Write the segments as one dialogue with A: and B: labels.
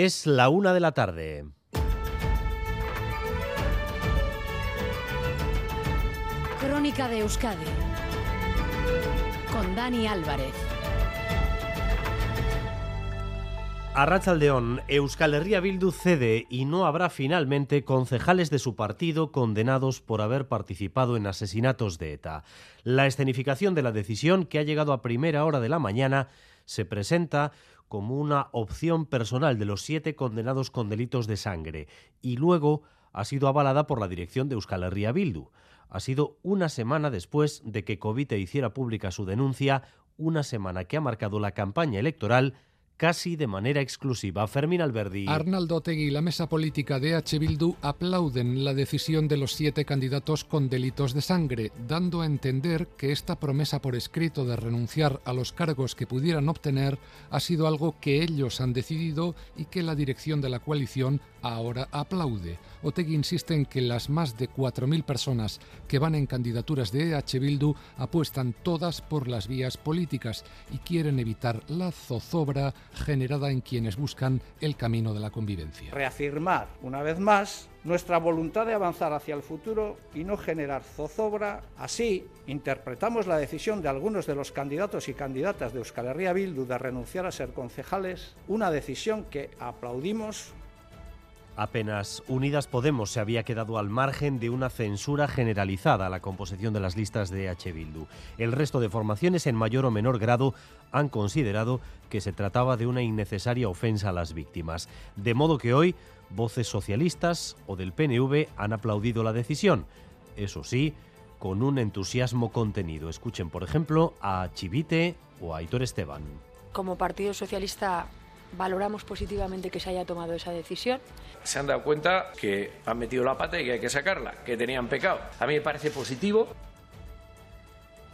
A: Es la una de la tarde.
B: Crónica de Euskadi con Dani Álvarez.
A: Arrachaldeón, Euskal Herria Bildu cede y no habrá finalmente concejales de su partido condenados por haber participado en asesinatos de ETA. La escenificación de la decisión, que ha llegado a primera hora de la mañana, se presenta como una opción personal de los siete condenados con delitos de sangre y luego ha sido avalada por la dirección de Euskal Herria Bildu. Ha sido una semana después de que Covite hiciera pública su denuncia, una semana que ha marcado la campaña electoral casi de manera exclusiva. Fermín Alberdi.
C: Arnaldo Otegui y la mesa política de H. Bildu aplauden la decisión de los siete candidatos con delitos de sangre, dando a entender que esta promesa por escrito de renunciar a los cargos que pudieran obtener ha sido algo que ellos han decidido y que la dirección de la coalición ahora aplaude. Otegui insiste en que las más de 4.000 personas que van en candidaturas de EH Bildu apuestan todas por las vías políticas y quieren evitar la zozobra generada en quienes buscan el camino de la convivencia.
D: Reafirmar una vez más nuestra voluntad de avanzar hacia el futuro y no generar zozobra. Así, interpretamos la decisión de algunos de los candidatos y candidatas de Euskal Herria Bildu de renunciar a ser concejales, una decisión que aplaudimos
A: Apenas Unidas Podemos se había quedado al margen de una censura generalizada a la composición de las listas de H. Bildu. El resto de formaciones, en mayor o menor grado, han considerado que se trataba de una innecesaria ofensa a las víctimas. De modo que hoy, voces socialistas o del PNV han aplaudido la decisión. Eso sí, con un entusiasmo contenido. Escuchen, por ejemplo, a Chivite o a Aitor Esteban.
E: Como Partido Socialista valoramos positivamente que se haya tomado esa decisión.
F: Se han dado cuenta que han metido la pata y que hay que sacarla, que tenían pecado. A mí me parece positivo.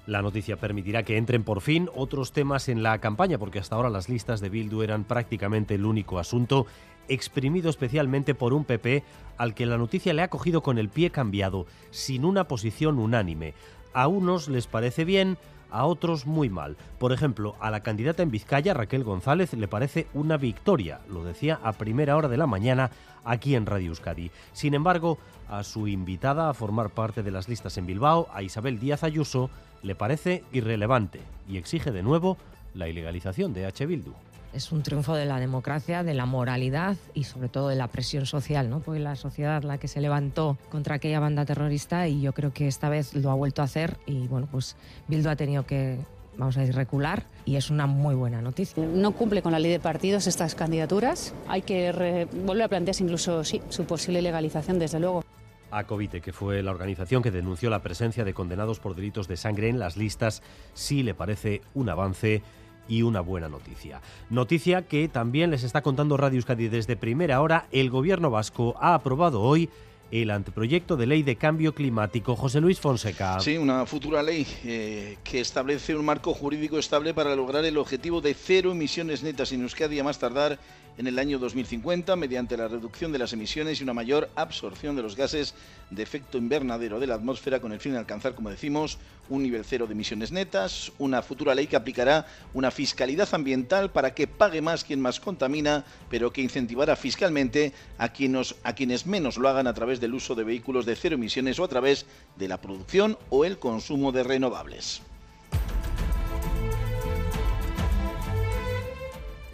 A: La noticia permitirá que entren por fin otros temas en la campaña, porque hasta ahora las listas de Bildu eran prácticamente el único asunto, exprimido especialmente por un PP al que la noticia le ha cogido con el pie cambiado, sin una posición unánime. A unos les parece bien, a otros muy mal. Por ejemplo, a la candidata en Vizcaya, Raquel González, le parece una victoria, lo decía a primera hora de la mañana aquí en Radio Euskadi. Sin embargo, a su invitada a formar parte de las listas en Bilbao, a Isabel Díaz Ayuso, le parece irrelevante y exige de nuevo la ilegalización de H. Bildu
G: es un triunfo de la democracia, de la moralidad y sobre todo de la presión social, ¿no? Porque la sociedad la que se levantó contra aquella banda terrorista y yo creo que esta vez lo ha vuelto a hacer y bueno, pues Bildu ha tenido que vamos a decir, recular y es una muy buena noticia.
H: No cumple con la ley de partidos estas candidaturas. Hay que volver a plantearse incluso sí, su posible legalización, desde luego.
A: Acovite, que fue la organización que denunció la presencia de condenados por delitos de sangre en las listas, sí le parece un avance y una buena noticia. Noticia que también les está contando Radio Euskadi desde primera hora. El gobierno vasco ha aprobado hoy el anteproyecto de ley de cambio climático. José Luis Fonseca.
I: Sí, una futura ley eh, que establece un marco jurídico estable para lograr el objetivo de cero emisiones netas en Euskadi a más tardar en el año 2050 mediante la reducción de las emisiones y una mayor absorción de los gases de efecto invernadero de la atmósfera con el fin de alcanzar, como decimos, un nivel cero de emisiones netas, una futura ley que aplicará una fiscalidad ambiental para que pague más quien más contamina, pero que incentivará fiscalmente a quienes, a quienes menos lo hagan a través del uso de vehículos de cero emisiones o a través de la producción o el consumo de renovables.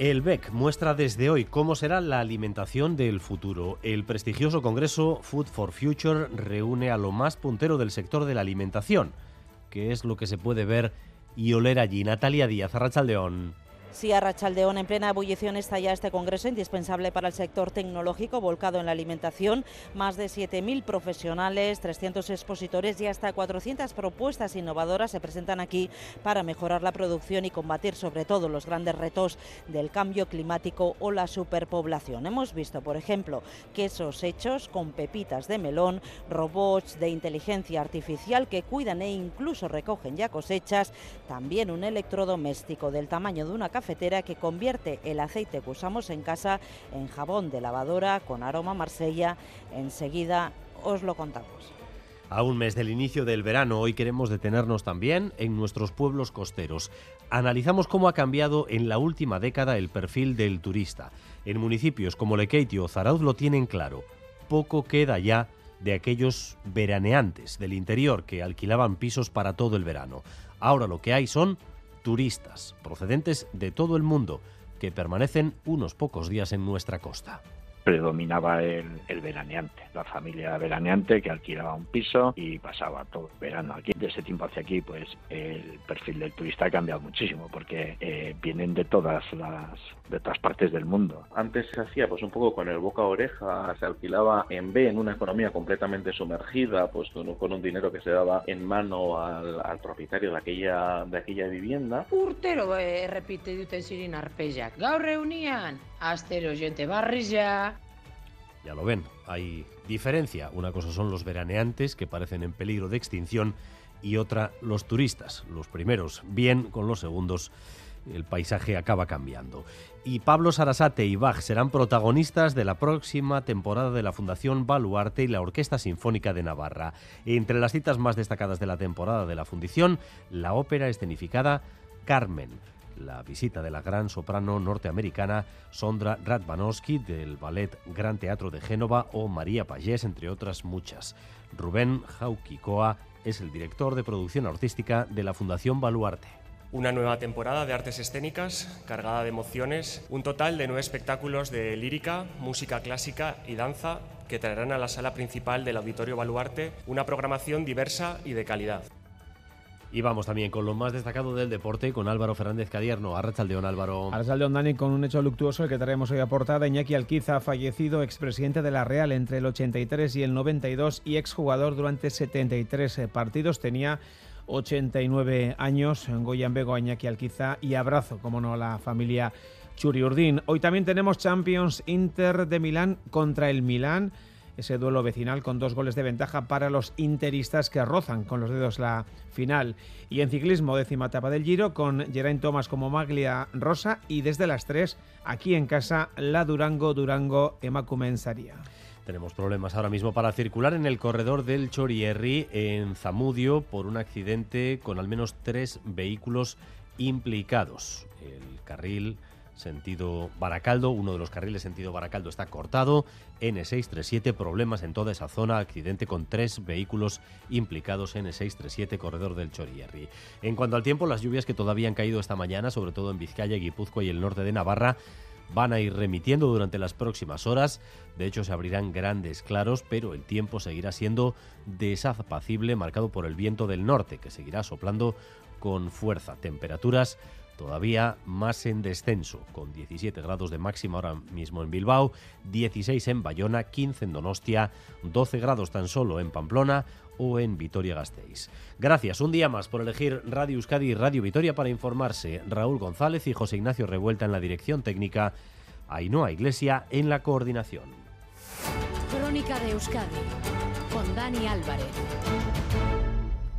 A: El BEC muestra desde hoy cómo será la alimentación del futuro. El prestigioso congreso Food for Future reúne a lo más puntero del sector de la alimentación, que es lo que se puede ver y oler allí. Natalia Díaz, Arrachaldeón.
J: Sí, Arrachaldeón, en plena ebullición está ya este congreso indispensable para el sector tecnológico volcado en la alimentación. Más de 7.000 profesionales, 300 expositores y hasta 400 propuestas innovadoras se presentan aquí para mejorar la producción y combatir sobre todo los grandes retos del cambio climático o la superpoblación. Hemos visto, por ejemplo, quesos hechos con pepitas de melón, robots de inteligencia artificial que cuidan e incluso recogen ya cosechas, también un electrodoméstico del tamaño de una cafetera que convierte el aceite que usamos en casa en jabón de lavadora con aroma Marsella. Enseguida os lo contamos.
A: A un mes del inicio del verano, hoy queremos detenernos también en nuestros pueblos costeros. Analizamos cómo ha cambiado en la última década el perfil del turista. En municipios como Lequeitio o Zarauz lo tienen claro. Poco queda ya de aquellos veraneantes del interior que alquilaban pisos para todo el verano. Ahora lo que hay son turistas procedentes de todo el mundo que permanecen unos pocos días en nuestra costa
K: predominaba el, el, veraneante, la familia veraneante que alquilaba un piso y pasaba todo el verano aquí. De ese tiempo hacia aquí, pues el perfil del turista ha cambiado muchísimo porque eh, vienen de todas las de todas partes del mundo.
L: Antes se hacía pues un poco con el boca a oreja, se alquilaba en B en una economía completamente sumergida, pues con, con un dinero que se daba en mano al, al, propietario de aquella de aquella vivienda.
M: Urtero eh, repite duten zirin arpeiak. Gaur gente barrilla.
A: Ya lo ven, hay diferencia. Una cosa son los veraneantes que parecen en peligro de extinción y otra los turistas. Los primeros bien, con los segundos el paisaje acaba cambiando. Y Pablo Sarasate y Bach serán protagonistas de la próxima temporada de la Fundación Baluarte y la Orquesta Sinfónica de Navarra. Entre las citas más destacadas de la temporada de la fundición, la ópera escenificada Carmen la visita de la gran soprano norteamericana Sondra Radvanowski del Ballet Gran Teatro de Génova o María Pagés, entre otras muchas. Rubén Jauquicoa es el director de producción artística de la Fundación Baluarte.
N: Una nueva temporada de artes escénicas cargada de emociones, un total de nueve espectáculos de lírica, música clásica y danza que traerán a la sala principal del Auditorio Baluarte una programación diversa y de calidad.
A: Y vamos también con lo más destacado del deporte, con Álvaro Fernández Cadierno. Arrachaldeón, Álvaro.
O: Arrachaldeón, Dani, con un hecho luctuoso el que traemos hoy a portada. Iñaki Alquiza, fallecido, expresidente de la Real entre el 83 y el 92 y exjugador durante 73 partidos. Tenía 89 años. Goyan Bego, Iñaki Alquiza y abrazo, como no, a la familia Churiurdín. Hoy también tenemos Champions Inter de Milán contra el Milán ese duelo vecinal con dos goles de ventaja para los interistas que rozan con los dedos la final. Y en ciclismo, décima etapa del Giro, con Geraint Thomas como Maglia Rosa y desde las 3, aquí en casa, la Durango-Durango Emacumensaría.
A: Tenemos problemas ahora mismo para circular en el corredor del Chorierri en Zamudio por un accidente con al menos tres vehículos implicados. El carril sentido Baracaldo, uno de los carriles sentido Baracaldo está cortado, N637, problemas en toda esa zona, accidente con tres vehículos implicados en N637, corredor del Chorierri. En cuanto al tiempo, las lluvias que todavía han caído esta mañana, sobre todo en Vizcaya, Guipúzcoa y el norte de Navarra, van a ir remitiendo durante las próximas horas. De hecho, se abrirán grandes claros, pero el tiempo seguirá siendo desapacible, marcado por el viento del norte, que seguirá soplando con fuerza. Temperaturas todavía más en descenso, con 17 grados de máxima ahora mismo en Bilbao, 16 en Bayona, 15 en Donostia, 12 grados tan solo en Pamplona o en Vitoria-Gasteiz. Gracias un día más por elegir Radio Euskadi y Radio Vitoria para informarse. Raúl González y José Ignacio Revuelta en la dirección técnica, Ainhoa Iglesia en la coordinación.
B: Crónica de Euskadi con Dani Álvarez.